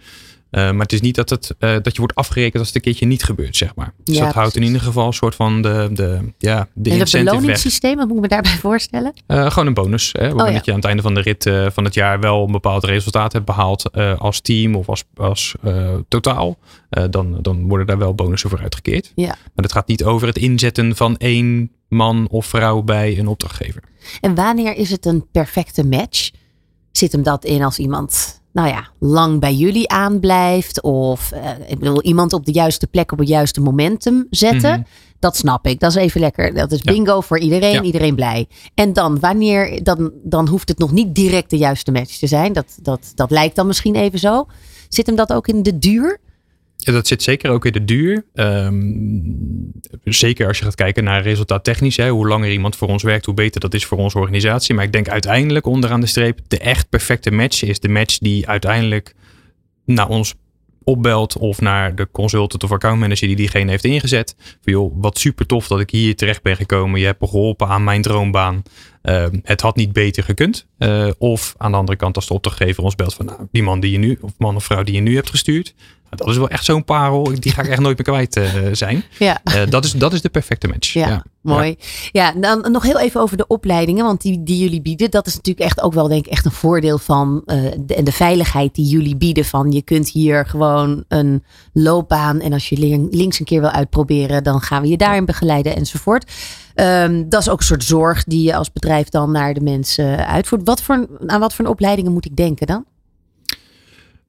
Uh, maar het is niet dat, het, uh, dat je wordt afgerekend als het een keertje niet gebeurt, zeg maar. Dus Ja, dat houdt in ieder geval een soort van de, de, ja, de en het beloningssysteem, wat moet ik me daarbij voorstellen? Eh, gewoon een bonus. Hè? Waarin Oh, ja. dat je aan het einde van de rit eh, van het jaar wel een bepaald resultaat hebt behaald eh, als team of als, als eh, totaal. Eh, dan, dan worden daar wel bonussen voor uitgekeerd. Ja. Maar het gaat niet over het inzetten van één man of vrouw bij een opdrachtgever. En wanneer is het een perfecte match? Zit hem dat in als iemand, nou ja, lang bij jullie aanblijft? Of eh, ik bedoel, iemand op de juiste plek op het juiste momentum zetten? Mhm. Dat snap ik. Dat is even lekker. Dat is Ja. bingo voor iedereen. Ja. Iedereen blij. En dan, wanneer, dan, dan hoeft het nog niet direct de juiste match te zijn. Dat, dat, dat lijkt dan misschien even zo. Zit hem dat ook in de duur? Ja, dat zit zeker ook in de duur. Ehm, zeker als je gaat kijken naar resultaattechnisch. Hè, hoe langer iemand voor ons werkt, hoe beter dat is voor onze organisatie. Maar ik denk uiteindelijk onderaan de streep, de echt perfecte match is de match die uiteindelijk naar ons opbelt of naar de consultant of accountmanager die diegene heeft ingezet. Van joh, wat super tof dat ik hier terecht ben gekomen. Je hebt me geholpen aan mijn droombaan. Ehm, het had niet beter gekund. Eh, of aan de andere kant als de opdrachtgever ons belt van nou, die man die je nu, of man of vrouw die je nu hebt gestuurd. nou, dat is wel echt zo'n parel. Die ga ik echt nooit meer kwijt eh, zijn. Ja. Eh, dat, is, dat is de perfecte match. Ja, mooi. Ja. dan nog heel even over de opleidingen, want die, die jullie bieden, dat is natuurlijk echt ook wel denk ik echt een voordeel van de, en de veiligheid die jullie bieden. Van je kunt hier gewoon een loopbaan en als je lin- links een keer wil uitproberen, dan gaan we je daarin begeleiden enzovoort. Ehm, dat is ook een soort zorg die je als bedrijf dan naar de mensen uitvoert. Wat voor, aan wat voor opleidingen moet ik denken dan?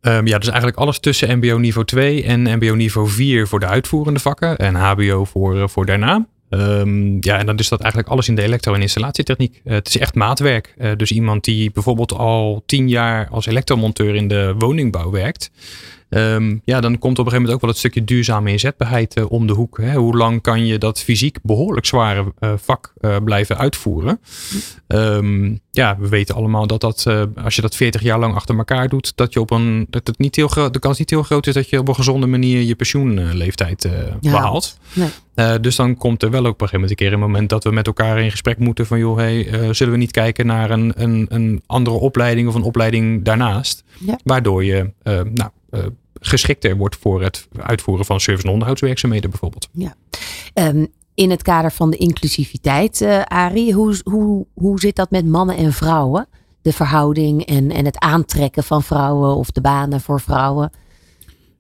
Ehm, ja, dus eigenlijk alles tussen MBO niveau 2 en MBO niveau 4 voor de uitvoerende vakken. En HBO voor, eh, voor daarna. Ehm, ja, en dan is dat eigenlijk alles in de elektro- en installatietechniek. Eh, het is echt maatwerk. Eh, dus iemand die bijvoorbeeld al tien jaar als elektromonteur in de woningbouw werkt. Ehm, ja, dan komt op een gegeven moment ook wel het stukje duurzame inzetbaarheid eh, om de hoek. Hè. Hoe lang kan je dat fysiek behoorlijk zware eh, vak eh, blijven uitvoeren? Ehm, ja, we weten allemaal dat dat, als je dat 40 jaar lang achter elkaar doet, dat je op een, dat het niet heel de kans niet heel groot is dat je op een gezonde manier je pensioenleeftijd eh, Ja. behaalt. Nee. Eh, dus dan komt er wel ook op een gegeven moment een keer een moment dat we met elkaar in gesprek moeten van joh, hey, zullen we niet kijken naar een, een, een andere opleiding of een opleiding daarnaast, Ja. waardoor je nou, geschikter wordt voor het uitvoeren van service- en onderhoudswerkzaamheden bijvoorbeeld. Ehm, in het kader van de inclusiviteit, eh Arie, hoe, hoe, hoe zit dat met mannen en vrouwen? De verhouding en, en het aantrekken van vrouwen of de banen voor vrouwen.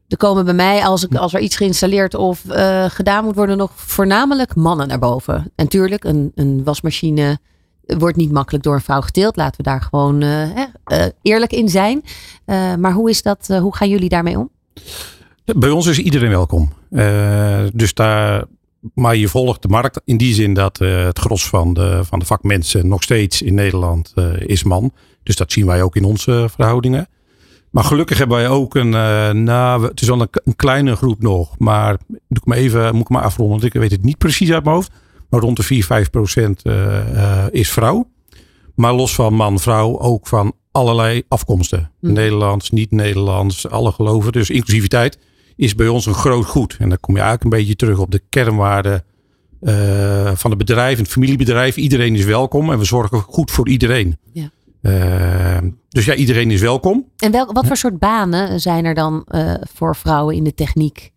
Er komen bij mij, als, ik, als er iets geïnstalleerd of eh, gedaan moet worden, nog voornamelijk mannen naar boven. En tuurlijk, een, een wasmachine wordt niet makkelijk door een vrouw geteeld. Laten we daar gewoon eh, eh, eerlijk in zijn. Eh, maar hoe is dat? hoe gaan jullie daarmee om? Bij ons is iedereen welkom. Dus daar, maar je volgt de markt in die zin dat het gros van de, van de vakmensen nog steeds in Nederland is man. Dus dat zien wij ook in onze verhoudingen. Maar gelukkig hebben wij ook een, we- het is een, kleine groep nog. Maar doe ik me even, moet ik maar afronden, want ik weet het niet precies uit mijn hoofd. Maar rond de 4, 5 procent eh, eh, is vrouw. Maar los van man, vrouw, ook van allerlei afkomsten. Mhm. Nederlands, niet-Nederlands, alle geloven. Dus inclusiviteit is bij ons een groot goed. En dan kom je eigenlijk een beetje terug op de kernwaarden eh, van het bedrijf, het familiebedrijf. Iedereen is welkom en we zorgen goed voor iedereen. Ja. Dus ja, iedereen is welkom. En wel, wat voor soort banen zijn er dan voor vrouwen in de techniek?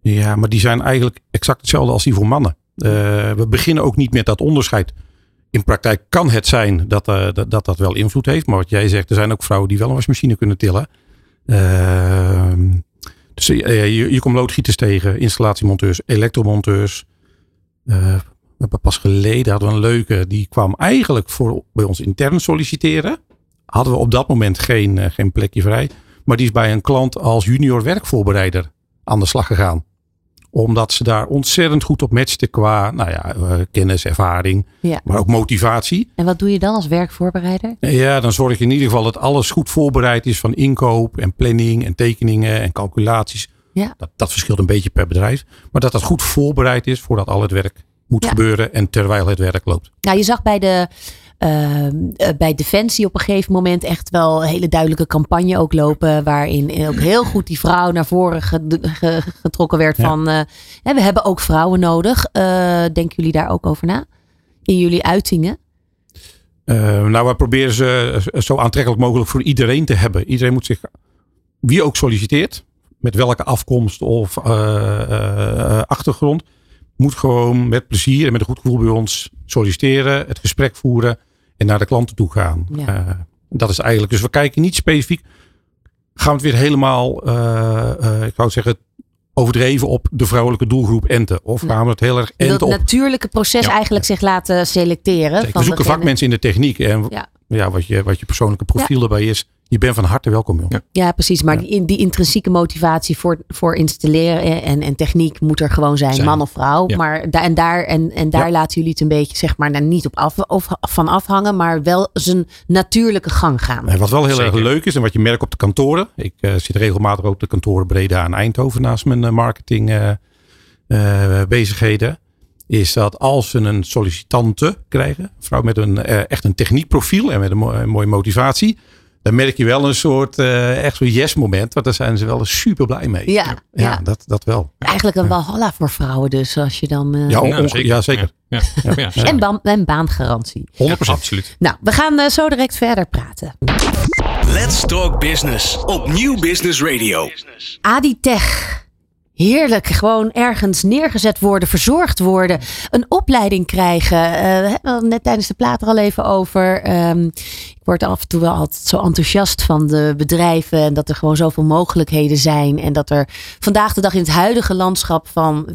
Ja, maar die zijn eigenlijk exact hetzelfde als die voor mannen. Eh, we beginnen ook niet met dat onderscheid. In praktijk kan het zijn dat, eh, dat, dat dat wel invloed heeft. Maar wat jij zegt, er zijn ook vrouwen die wel een wasmachine kunnen tillen. Ehm, dus eh, je, je komt loodgieters tegen, installatiemonteurs, elektromonteurs. We hebben pas geleden hadden we een leuke, die kwam eigenlijk voor bij ons intern solliciteren. Hadden we op dat moment geen, geen plekje vrij. Maar die is bij een klant als junior werkvoorbereider aan de slag gegaan. Omdat ze daar ontzettend goed op matchten qua nou ja, eh, kennis, ervaring, Ja. maar ook motivatie. En wat doe je dan als werkvoorbereider? Ja, dan zorg je in ieder geval dat alles goed voorbereid is van inkoop en planning en tekeningen en calculaties. Ja. Dat, dat verschilt een beetje per bedrijf. Maar dat dat goed voorbereid is voordat al het werk moet Ja. gebeuren en terwijl het werk loopt. Nou, je zag bij de. Ehm, eh, bij Defensie op een gegeven moment echt wel een hele duidelijke campagne ook lopen. Waarin ook heel goed die vrouw naar voren ge- ge- getrokken werd. Ja. Van eh, we hebben ook vrouwen nodig. Eh, denken jullie daar ook over na? In jullie uitingen? Nou, wij proberen ze zo aantrekkelijk mogelijk voor iedereen te hebben. Iedereen moet zich wie ook solliciteert, met welke afkomst of uh, achtergrond, moet gewoon met plezier en met een goed gevoel bij ons solliciteren, het gesprek voeren en naar de klanten toe gaan. Ja. dat is eigenlijk, dus we kijken niet specifiek. Gaan we het weer helemaal, ik zou zeggen, overdreven op de vrouwelijke doelgroep enten? Of gaan we het heel erg enten op... Het natuurlijke proces eigenlijk zich laten selecteren. Zeker, we zoeken vakmensen in de techniek. En ja. ja. wat, je, wat je persoonlijke profiel erbij is, je bent van harte welkom, joh. Ja, ja precies. Maar die, die intrinsieke motivatie voor, voor installeren en, en techniek moet er gewoon zijn, man of vrouw. Maar daar en daar, en, en daar laten jullie het een beetje, zeg maar, nou, niet op af, of, van afhangen, maar wel zijn natuurlijke gang gaan. En wat wel heel erg leuk is en wat je merkt op de kantoren. Ik uh, zit regelmatig op de kantoren Breda en Eindhoven naast mijn uh, marketing uh, bezigheden is dat als ze een sollicitante krijgen, een vrouw met een, echt een techniekprofiel en met een mooie motivatie, dan merk je wel een soort uh, echt zo'n yes moment. Want daar zijn ze wel super blij mee. Ja, ja, Dat, dat wel. Eigenlijk een walhalla voor vrouwen dus. Als je dan... Uh... Ja, ja, zeker. Ja, zeker. Ja. En, baan, en baangarantie. 100%. absoluut. Nou, we gaan uh, zo direct verder praten. Let's Talk Business op Nieuw Business Radio. Aditech heerlijk gewoon ergens neergezet worden, verzorgd worden, een opleiding krijgen. Uh, we hebben net tijdens de plaat er al even over. Um, ik word af en toe wel altijd zo enthousiast van de bedrijven en dat er gewoon zoveel mogelijkheden zijn en dat er vandaag de dag in het huidige landschap van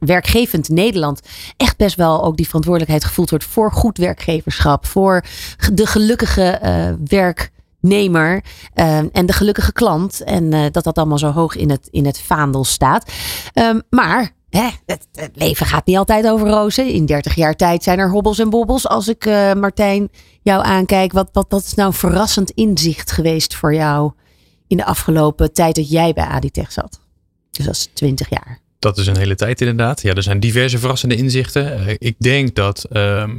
werkgevend Nederland echt best wel ook die verantwoordelijkheid gevoeld wordt voor goed werkgeverschap, voor de gelukkige uh, werk nemer ehm, en de gelukkige klant. En uh, dat dat allemaal zo hoog in het, in het vaandel staat. Um, maar hè, het, leven gaat niet altijd over rozen. In 30 jaar tijd zijn er hobbels en bobbels. Als ik uh, Martijn jou aankijk, wat, wat, wat is nou verrassend inzicht geweest voor jou in de afgelopen tijd dat jij bij Aditech zat? Dus dat is 20 jaar. Dat is een hele tijd inderdaad. Ja, er zijn diverse verrassende inzichten. Uh, ik denk dat Ehm,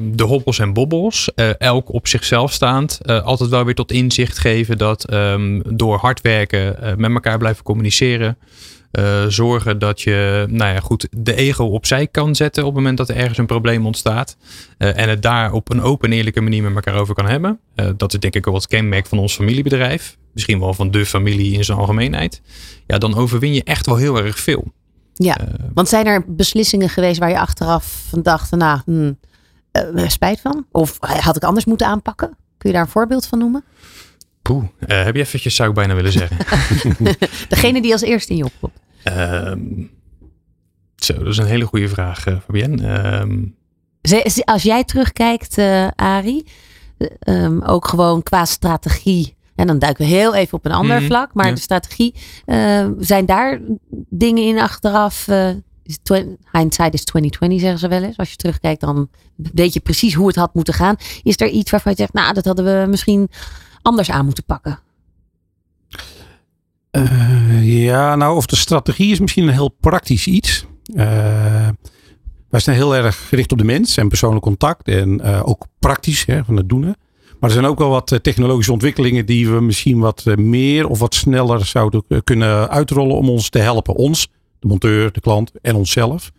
de hobbels en bobbels, uh, elk op zichzelf staand, uh, altijd wel weer tot inzicht geven dat um, door hard werken, uh, met elkaar blijven communiceren, zorgen dat je nou ja, goed, de ego opzij kan zetten op het moment dat er ergens een probleem ontstaat. en het daar op een open en eerlijke manier met elkaar over kan hebben. dat is denk ik ook wat kenmerk van ons familiebedrijf. Misschien wel van de familie in zijn algemeenheid. Ja, dan overwin je echt wel heel erg veel. Ja, want zijn er beslissingen geweest waar je achteraf van dacht, nou, hmm, uh, spijt van? Of had ik anders moeten aanpakken? Kun je daar een voorbeeld van noemen? Poeh, uh, heb je eventjes zou ik bijna willen zeggen. Degene die als eerste in je opkomt. Um, zo, dat is een hele goede vraag, uh, Fabienne. Um, als jij terugkijkt, uh, Ari, um, ook gewoon qua strategie. En dan duiken we heel even op een ander mm -hmm, vlak. Maar ja. de strategie, zijn daar dingen in achteraf hindsight is 2020 zeggen ze wel eens. Als je terugkijkt dan weet je precies hoe het had moeten gaan. Is er iets waarvan je zegt, nou dat hadden we misschien anders aan moeten pakken? Uh, ja, nou of de strategie is misschien een heel praktisch iets. Uh, wij zijn heel erg gericht op de mens en persoonlijk contact. En uh, ook praktisch hè, van het doen. Maar er zijn ook wel wat technologische ontwikkelingen die we misschien wat meer of wat sneller zouden kunnen uitrollen om ons te helpen. Ons de monteur, de klant en onszelf.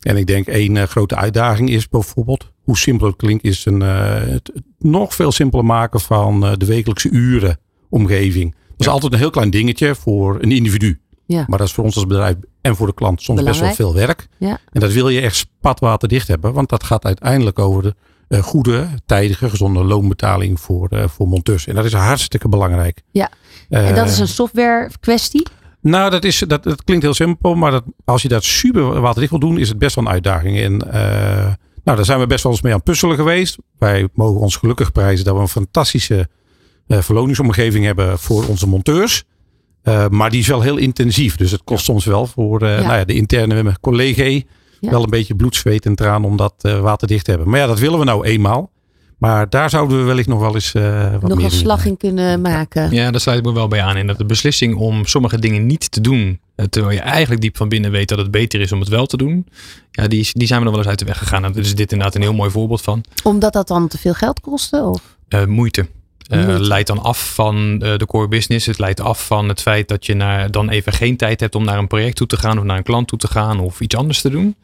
En ik denk één uh, grote uitdaging is bijvoorbeeld, hoe simpel het klinkt, is een, uh, het, nog veel simpeler maken van uh, de wekelijkse uren omgeving. Dat is altijd een heel klein dingetje voor een individu. Ja. Maar dat is voor ons als bedrijf en voor de klant soms Belangrijk. best wel veel werk. Ja. En dat wil je echt spatwaterdicht hebben, want dat gaat uiteindelijk over de goede, tijdige, gezonde loonbetaling voor, voor monteurs. En dat is hartstikke belangrijk. Ja, en dat is een software kwestie? Nou, dat, is, dat, dat klinkt heel simpel, maar dat, als je dat super waterdicht wil doen, is het best wel een uitdaging. En uh, nou, daar zijn we best wel eens mee aan puzzelen geweest. Wij mogen ons gelukkig prijzen dat we een fantastische uh, verloningsomgeving hebben voor onze monteurs. Uh, maar die is wel heel intensief. Dus het kost soms wel voor ja. Nou ja, de interne collega wel een beetje bloed, zweet en traan om dat waterdicht te hebben. Maar ja, dat willen we nou eenmaal. Maar daar zouden we wellicht nog wel eens uh, wat nog meer een slag in kunnen maken. Ja, daar sluit ik me wel bij aan. In dat de beslissing om sommige dingen niet te doen, eh, terwijl je eigenlijk diep van binnen weet dat het beter is om het wel te doen, ja, die, die zijn we nog wel eens uit de weg gegaan. En is dit inderdaad een heel mooi voorbeeld van. Omdat dat dan te veel geld kostte? Of? Uh, moeite. Uh, leidt dan af van uh, de core business. Het leidt af van het feit dat je naar, dan even geen tijd hebt om naar een project toe te gaan of naar een klant toe te gaan of iets anders te doen.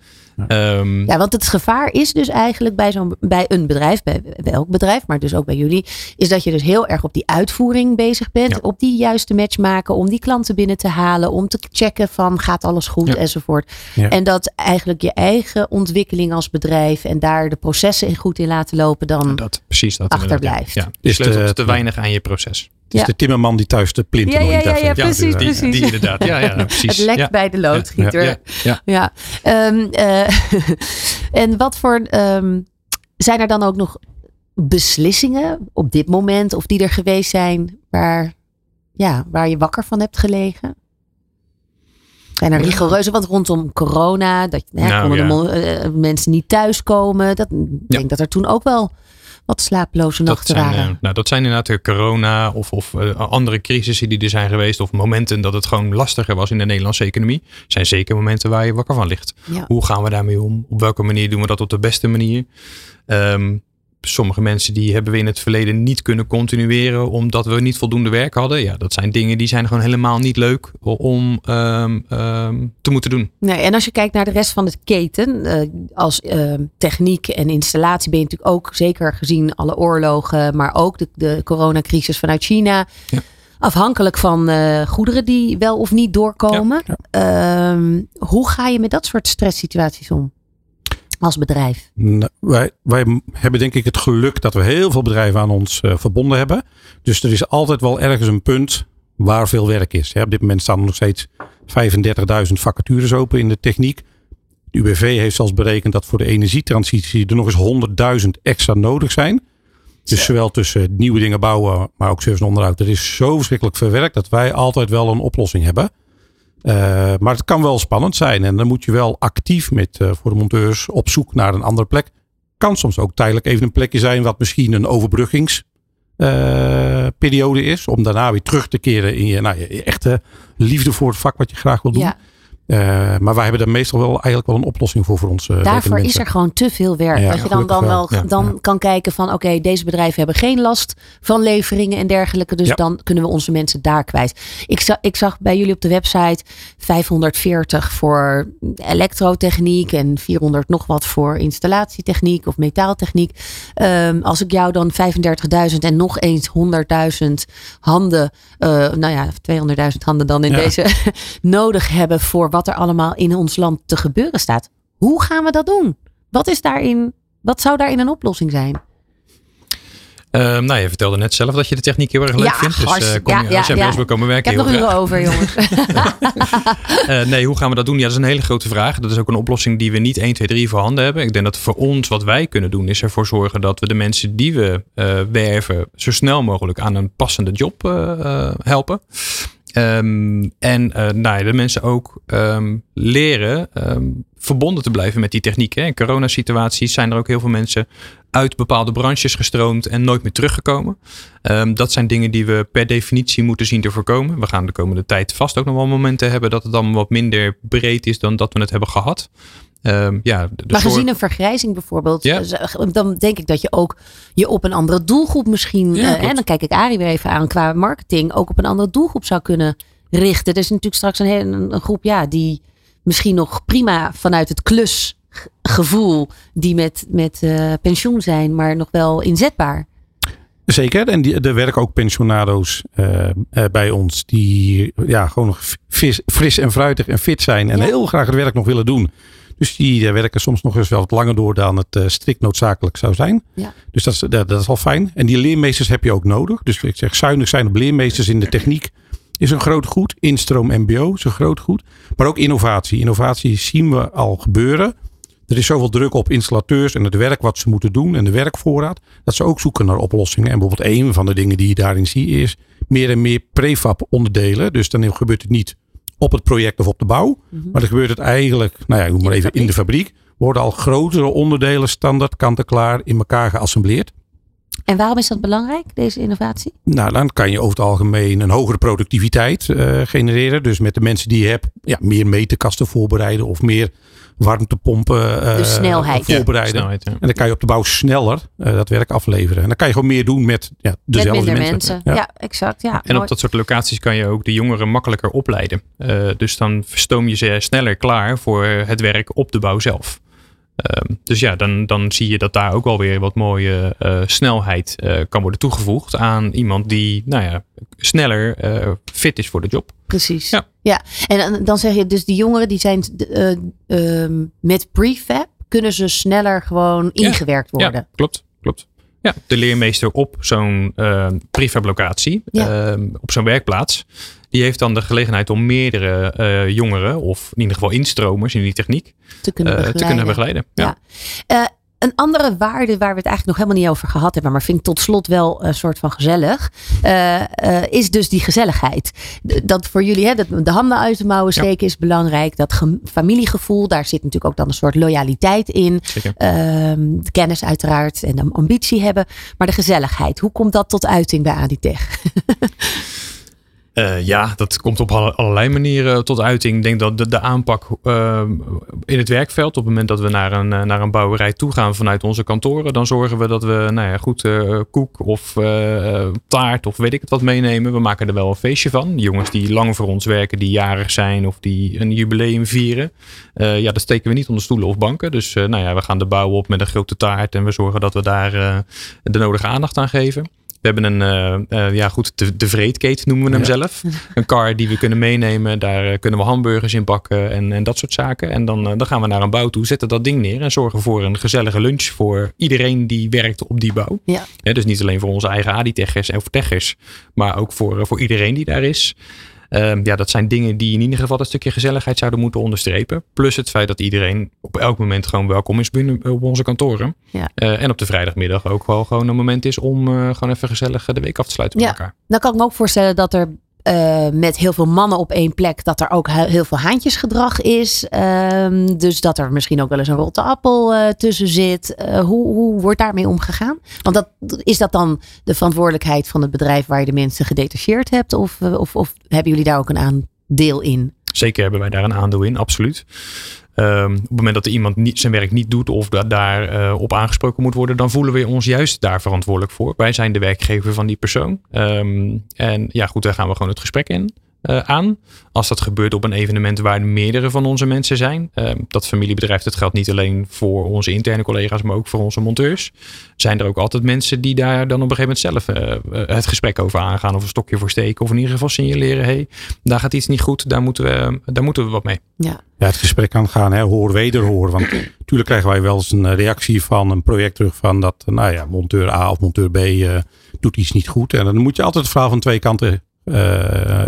Ehm, Ja, want het gevaar is dus eigenlijk bij, zo'n, bij een bedrijf, bij, bij elk bedrijf, maar dus ook bij jullie, is dat je dus heel erg op die uitvoering bezig bent. Ja. Op die juiste match maken, om die klanten binnen te halen, om te checken van gaat alles goed Ja. enzovoort. Ja. En dat eigenlijk je eigen ontwikkeling als bedrijf en daar de processen in goed in laten lopen dan. dat, precies dat. achterblijft. Ja, je Is sleutelt de- te weinig aan je proces. Dus Ja. de timmerman die thuis de plinten Ja, ja, ja, ja, heeft. precies, die, inderdaad. Ja, ja, precies. het lekt ja. bij de loodgieter. Ja, ja, ja. Ja. Ehm, eh, en wat voor. ehm, zijn er dan ook nog beslissingen op dit moment of die er geweest zijn waar, ja, waar je wakker van hebt gelegen? Zijn er rigoureuze, want rondom corona, dat hè, Nou, konden de ja. mo- eh, mensen niet thuiskomen. Dat, Ik denk dat er toen ook wel wat slaaploze Dat nachten zijn, waren. eh, nou, dat zijn inderdaad de corona of, of eh, andere crisissen die er zijn geweest. Of momenten dat het gewoon lastiger was in de Nederlandse economie. zijn zeker momenten waar je wakker van ligt. Ja. Hoe gaan we daarmee om? Op welke manier doen we dat op de beste manier? Ehm, sommige mensen die hebben we in het verleden niet kunnen continueren omdat we niet voldoende werk hadden. Ja, dat zijn dingen die zijn gewoon helemaal niet leuk om ehm, ehm, te moeten doen. Nee, en als je kijkt naar de rest van de keten, eh, als eh, techniek en installatie ben je natuurlijk ook zeker gezien alle oorlogen, maar ook de, de coronacrisis vanuit China. Ja. Afhankelijk van eh, goederen die wel of niet doorkomen. Ehm, hoe ga je met dat soort stresssituaties om? Als bedrijf. Nou, wij, wij hebben denk ik het geluk dat we heel veel bedrijven aan ons eh, verbonden hebben. Dus er is altijd wel ergens een punt waar veel werk is. Hè, op dit moment staan er nog steeds 35.000 vacatures open in de techniek. De UWV heeft zelfs berekend dat voor de energietransitie er nog eens 100.000 extra nodig zijn. Dus zowel tussen nieuwe dingen bouwen, maar ook service en onderhoud. Er is zo verschrikkelijk veel werk dat wij altijd wel een oplossing hebben. Eh, maar het kan wel spannend zijn. En dan moet je wel actief met, eh, voor de monteurs op zoek naar een andere plek. Kan soms ook tijdelijk even een plekje zijn wat misschien een overbruggingsperiode is. Om daarna weer terug te keren in je, nou, je echte liefde voor het vak wat je graag wil doen. Eh, maar wij hebben daar meestal wel eigenlijk wel een oplossing voor voor ons. eh, daarvoor is er gewoon te veel werk. Ja, dat je dan, dan wel. dan ja. kan kijken van oké, deze bedrijven hebben geen last van leveringen en dergelijke. Dus Ja. dan kunnen we onze mensen daar kwijt. Ik zag, ik zag bij jullie op de website 540 voor elektrotechniek en 400 nog wat voor installatietechniek of metaaltechniek. Ehm, als ik jou dan 35.000 en nog eens 100.000 handen, eh, nou ja, 200.000 handen dan in Ja. deze nodig hebben voor wat er allemaal in ons land te gebeuren staat. Hoe gaan we dat doen? Wat is daarin, wat zou daarin een oplossing zijn? Ehm, nou, je vertelde net zelf dat je de techniek heel erg leuk Ja, vindt. Dus eh, kom ja, je, ja, ja. bij ons komen Ik werken, heb nog uren over, jongens. Eh, nee, hoe gaan we dat doen? Ja, dat is een hele grote vraag. Dat is ook een oplossing die we niet 1, 2, 3 voorhanden hebben. Ik denk dat voor ons wat wij kunnen doen is ervoor zorgen dat we de mensen die we eh, werven zo snel mogelijk aan een passende job helpen. Ehm, en eh, nou ja, de mensen ook ehm, leren ehm, verbonden te blijven met die techniek. Hè. In coronasituaties zijn er ook heel veel mensen uit bepaalde branches gestroomd en nooit meer teruggekomen. Dat zijn dingen die we per definitie moeten zien te voorkomen. We gaan de komende tijd vast ook nog wel momenten hebben dat het dan wat minder breed is dan dat we het hebben gehad. Ehm, ja, de maar gezien een vergrijzing bijvoorbeeld, Ja. eh, dan denk ik dat je ook je op een andere doelgroep misschien, Ja, eh, en dan kijk ik Arie weer even aan qua marketing, ook op een andere doelgroep zou kunnen richten. Er is natuurlijk straks een, hele, een, een groep ja, die misschien nog prima vanuit het klusgevoel, die met, met eh, pensioen zijn, maar nog wel inzetbaar. Zeker. En die, er werken ook pensionado's bij ons. Die ja, gewoon nog fris en fruitig en fit zijn. En Ja. heel graag het werk nog willen doen. Dus die eh, werken soms nog eens wel wat langer door dan het eh, strikt noodzakelijk zou zijn. Ja. Dus dat is, dat, dat is wel fijn. En die leermeesters heb je ook nodig. Dus ik zeg zuinig zijn op leermeesters in de techniek is een groot goed. Instroom MBO is een groot goed. Maar ook innovatie. Innovatie zien we al gebeuren. Er is zoveel druk op installateurs en het werk wat ze moeten doen en de werkvoorraad. Dat ze ook zoeken naar oplossingen. En bijvoorbeeld een van de dingen die je daarin ziet is meer en meer prefab onderdelen. Dus dan gebeurt het niet op het project of op de bouw. Maar dan gebeurt het eigenlijk, nou ja, noem maar even in de fabriek. Worden al grotere onderdelen standaard kant-en-klaar in elkaar geassembleerd. En waarom is dat belangrijk, deze innovatie? Nou, dan kan je over het algemeen een hogere productiviteit eh, genereren. Dus met de mensen die je hebt, ja, meer meterkasten voorbereiden of meer warmtepompen eh, De snelheid. Ja, voorbereiden. snelheid, ja. En dan kan je op de bouw sneller eh, dat werk afleveren. En dan kan je gewoon meer doen met ja, Met dezelfde minder mensen. mensen. Ja, exact. Ja, En mooi. op dat soort locaties kan je ook de jongeren makkelijker opleiden. Eh, dus dan stoom je ze sneller klaar voor het werk op de bouw zelf. Ehm, dus ja, dan, dan zie je dat daar ook wel weer wat mooie eh, snelheid eh, kan worden toegevoegd aan iemand die nou ja, sneller eh, fit is voor de job. Precies. Ja. ja. En dan- zeg je dus die jongeren die zijn eh, ehm, met prefab kunnen ze sneller gewoon ingewerkt worden. Ja, klopt, klopt. Ja, de leermeester op zo'n uh, prefab-locatie, Ja. ehm, op zo'n werkplaats, die heeft dan de gelegenheid om meerdere eh, jongeren, of in ieder geval instromers in die techniek, Te kunnen eh, te begeleiden. kunnen begeleiden. Ja. Ja. Een andere waarde waar we het eigenlijk nog helemaal niet over gehad hebben, maar vind ik tot slot wel een soort van gezellig, eh, eh, is dus die gezelligheid. Dat voor jullie, hè, dat de handen uit de mouwen Ja. steken is belangrijk. Dat ge- familiegevoel, daar zit natuurlijk ook dan een soort loyaliteit in. De kennis uiteraard en de ambitie hebben. Maar de gezelligheid, hoe komt dat tot uiting bij Aditech? Eh, ja, dat komt op alle- allerlei manieren tot uiting. Ik denk dat de, de aanpak eh, in het werkveld, op het moment dat we naar een, eh, naar een bouwerij toe gaan vanuit onze kantoren, dan zorgen we dat we nou ja, goed koek of taart of weet ik het wat meenemen. We maken er wel een feestje van. Jongens die lang voor ons werken, die jarig zijn of die een jubileum vieren. ja, dat steken we niet onder stoelen of banken. Dus nou ja, we gaan de bouw op met een grote taart en we zorgen dat we daar de nodige aandacht aan geven. We hebben een, eh, eh, ja goed, de, de vreedketen noemen we hem Ja. zelf. Een car die we kunnen meenemen. Daar eh, kunnen we hamburgers in bakken en, en dat soort zaken. En dan, dan gaan we naar een bouw toe, zetten dat ding neer en zorgen voor een gezellige lunch voor iedereen die werkt op die bouw. Ja. Dus niet alleen voor onze eigen Aditeggers of teggers, maar ook voor, voor iedereen die daar is. Ehm, ja, dat zijn dingen die in ieder geval een stukje gezelligheid zouden moeten onderstrepen. Plus het feit dat iedereen op elk moment gewoon welkom is binnen op onze kantoren. Ja. Eh, en op de vrijdagmiddag ook wel gewoon een moment is om eh, gewoon even gezellig de week af te sluiten met Ja. elkaar. Dan kan ik me ook voorstellen dat er eh, met heel veel mannen op één plek, dat er ook he- heel veel haantjesgedrag is. Ehm, dus dat er misschien ook wel eens een rotte appel eh, tussen zit. Eh, hoe, hoe wordt daarmee omgegaan? Want dat, is dat dan de verantwoordelijkheid van het bedrijf waar je de mensen gedetacheerd hebt? Of, of, of hebben jullie daar ook een aandeel in? Zeker hebben wij daar een aandeel in, absoluut. Ehm, op het moment dat iemand zijn werk niet doet of da- daar eh, op aangesproken moet worden, dan voelen we ons juist daar verantwoordelijk voor. Wij zijn de werkgever van die persoon. Ehm, en ja, goed, daar gaan we gewoon het gesprek in. Eh, aan. Als dat gebeurt op een evenement waar meerdere van onze mensen zijn. ehm, dat familiebedrijf, dat geldt niet alleen voor onze interne collega's, maar ook voor onze monteurs. Zijn er ook altijd mensen die daar dan op een gegeven moment zelf eh, eh, het gesprek over aangaan. Of een stokje voor steken. Of in ieder geval signaleren, hey, daar gaat iets niet goed. Daar moeten we, daar moeten we wat mee. Ja, ja, het gesprek kan gaan, hè, hoor wederhoor. Want natuurlijk krijgen wij wel eens een reactie van een project terug van dat, nou ja, monteur A of monteur B eh, doet iets niet goed. En dan moet je altijd het verhaal van twee kanten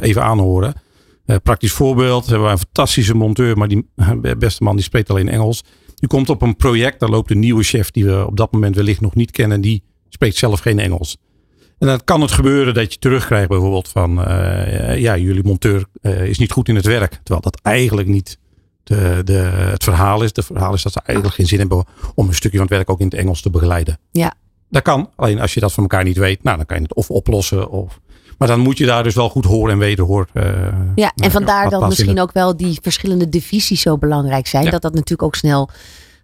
even aanhoren. Eh, praktisch voorbeeld, hebben wij een fantastische monteur, maar die beste man die spreekt alleen Engels. Die komt op een project, daar loopt een nieuwe chef die we op dat moment wellicht nog niet kennen. Die spreekt zelf geen Engels. En dan kan het gebeuren dat je terugkrijgt bijvoorbeeld van, eh, ja, jullie monteur eh, is niet goed in het werk. Terwijl dat eigenlijk niet de, de, het verhaal is. Het verhaal is dat ze eigenlijk geen zin hebben om een stukje van het werk ook in het Engels te begeleiden. Ja. Dat kan. Alleen als je dat van elkaar niet weet, nou, dan kan je het of oplossen. Of, maar dan moet je daar dus wel goed horen en wederhoor. eh, ja en nou, vandaar dat misschien ook wel die verschillende divisies zo belangrijk zijn. Ja. Dat dat natuurlijk ook snel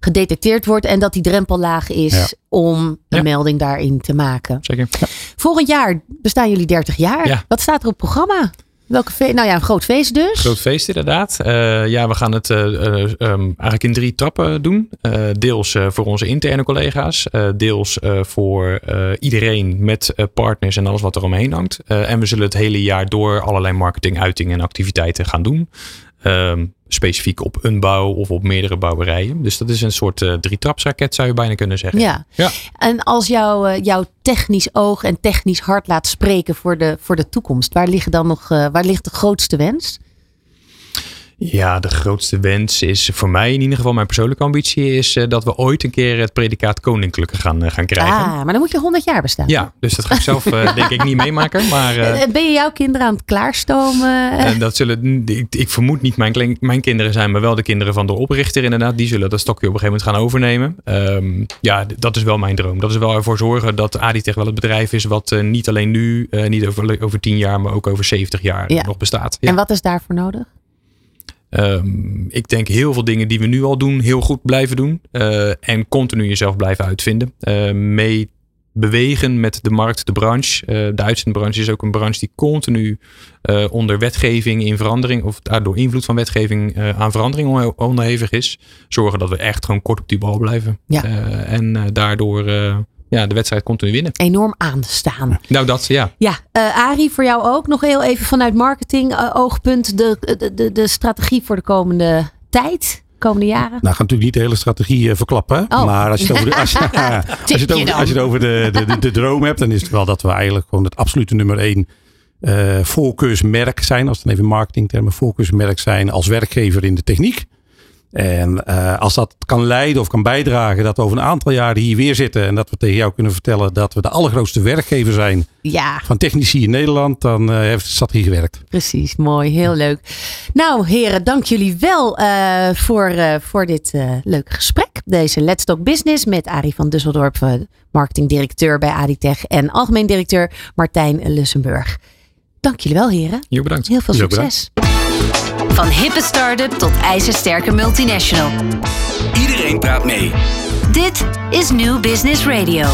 gedetecteerd wordt en dat die drempel laag is Ja. om een Ja. melding daarin te maken. Zeker. Volgend jaar bestaan jullie 30 jaar. Ja. Wat staat er op programma? Welke fe- nou ja, een groot feest dus. Groot feest inderdaad. Eh, ja, we gaan het eh, eh, ehm, eigenlijk in drie trappen doen. Deels voor onze interne collega's. deels voor iedereen met partners en alles wat er omheen hangt. En we zullen het hele jaar door allerlei marketing, uitingen en activiteiten gaan doen. Ehm, specifiek op een bouw of op meerdere bouwerijen. Dus dat is een soort eh drietrapsraket zou je bijna kunnen zeggen. Ja. Ja. En als jou, eh, jouw technisch oog en technisch hart laat spreken voor de, voor de toekomst, waar, liggen dan nog, eh, waar ligt de grootste wens? Ja, de grootste wens is voor mij in ieder geval mijn persoonlijke ambitie is eh, dat we ooit een keer het predicaat koninklijke gaan, eh, gaan krijgen. Ah, maar dan moet je 100 jaar bestaan. Ja, dus dat ga ik zelf eh, denk ik niet meemaken. Maar Ben je jouw kinderen aan het klaarstomen? en dat zullen, ik, ik vermoed niet mijn, mijn kinderen zijn, maar wel de kinderen van de oprichter inderdaad. Die zullen dat stokje op een gegeven moment gaan overnemen. Ehm, ja, dat is wel mijn droom. Dat is wel ervoor zorgen dat Aditech wel het bedrijf is wat niet alleen nu, niet over, over 10 jaar, maar ook over 70 jaar Ja. nog bestaat. Ja. En wat is daarvoor nodig? Ehm, ik denk heel veel dingen die we nu al doen, heel goed blijven doen. eh, en continu jezelf blijven uitvinden. Eh, mee bewegen met de markt, de branche. Uh, de uitzendbranche is ook een branche die continu uh, onder wetgeving in verandering, of door invloed van wetgeving uh, aan verandering onderhevig is. Zorgen dat we echt gewoon kort op die bal blijven. Ja. en daardoor ja, de wedstrijd continu winnen. Enorm aanstaan. Nou, dat ja. Ja, uh, Arie, voor jou ook nog heel even vanuit marketing uh, oogpunt de, de, de, de strategie voor de komende tijd komende jaren? Nou, gaat natuurlijk niet de hele strategie uh, verklappen. Oh. Maar als je het over, de, als je, als je het over, als je het over de, de, de, de, droom hebt, dan is het wel dat we eigenlijk gewoon het absolute nummer één uh, voorkeursmerk zijn. Als het even marketingtermen voorkeursmerk zijn als werkgever in de techniek. En uh, als dat kan leiden of kan bijdragen dat we over een aantal jaren hier weer zitten en dat we tegen jou kunnen vertellen dat we de allergrootste werkgever zijn ja. van technici in Nederland, dan uh, heeft de strategie gewerkt. Precies, mooi, heel leuk. Nou heren, dank jullie wel uh, voor, voor dit leuke gesprek. Deze Let's Talk Business met Arie van Dusseldorp, marketingdirecteur bij Aditech en algemeen directeur Martijn Lussenburg. Dank jullie wel heren. Jo, bedankt. Heel veel succes. Van hippe start-up tot ijzersterke multinational. Iedereen praat mee. Dit is New Business Radio.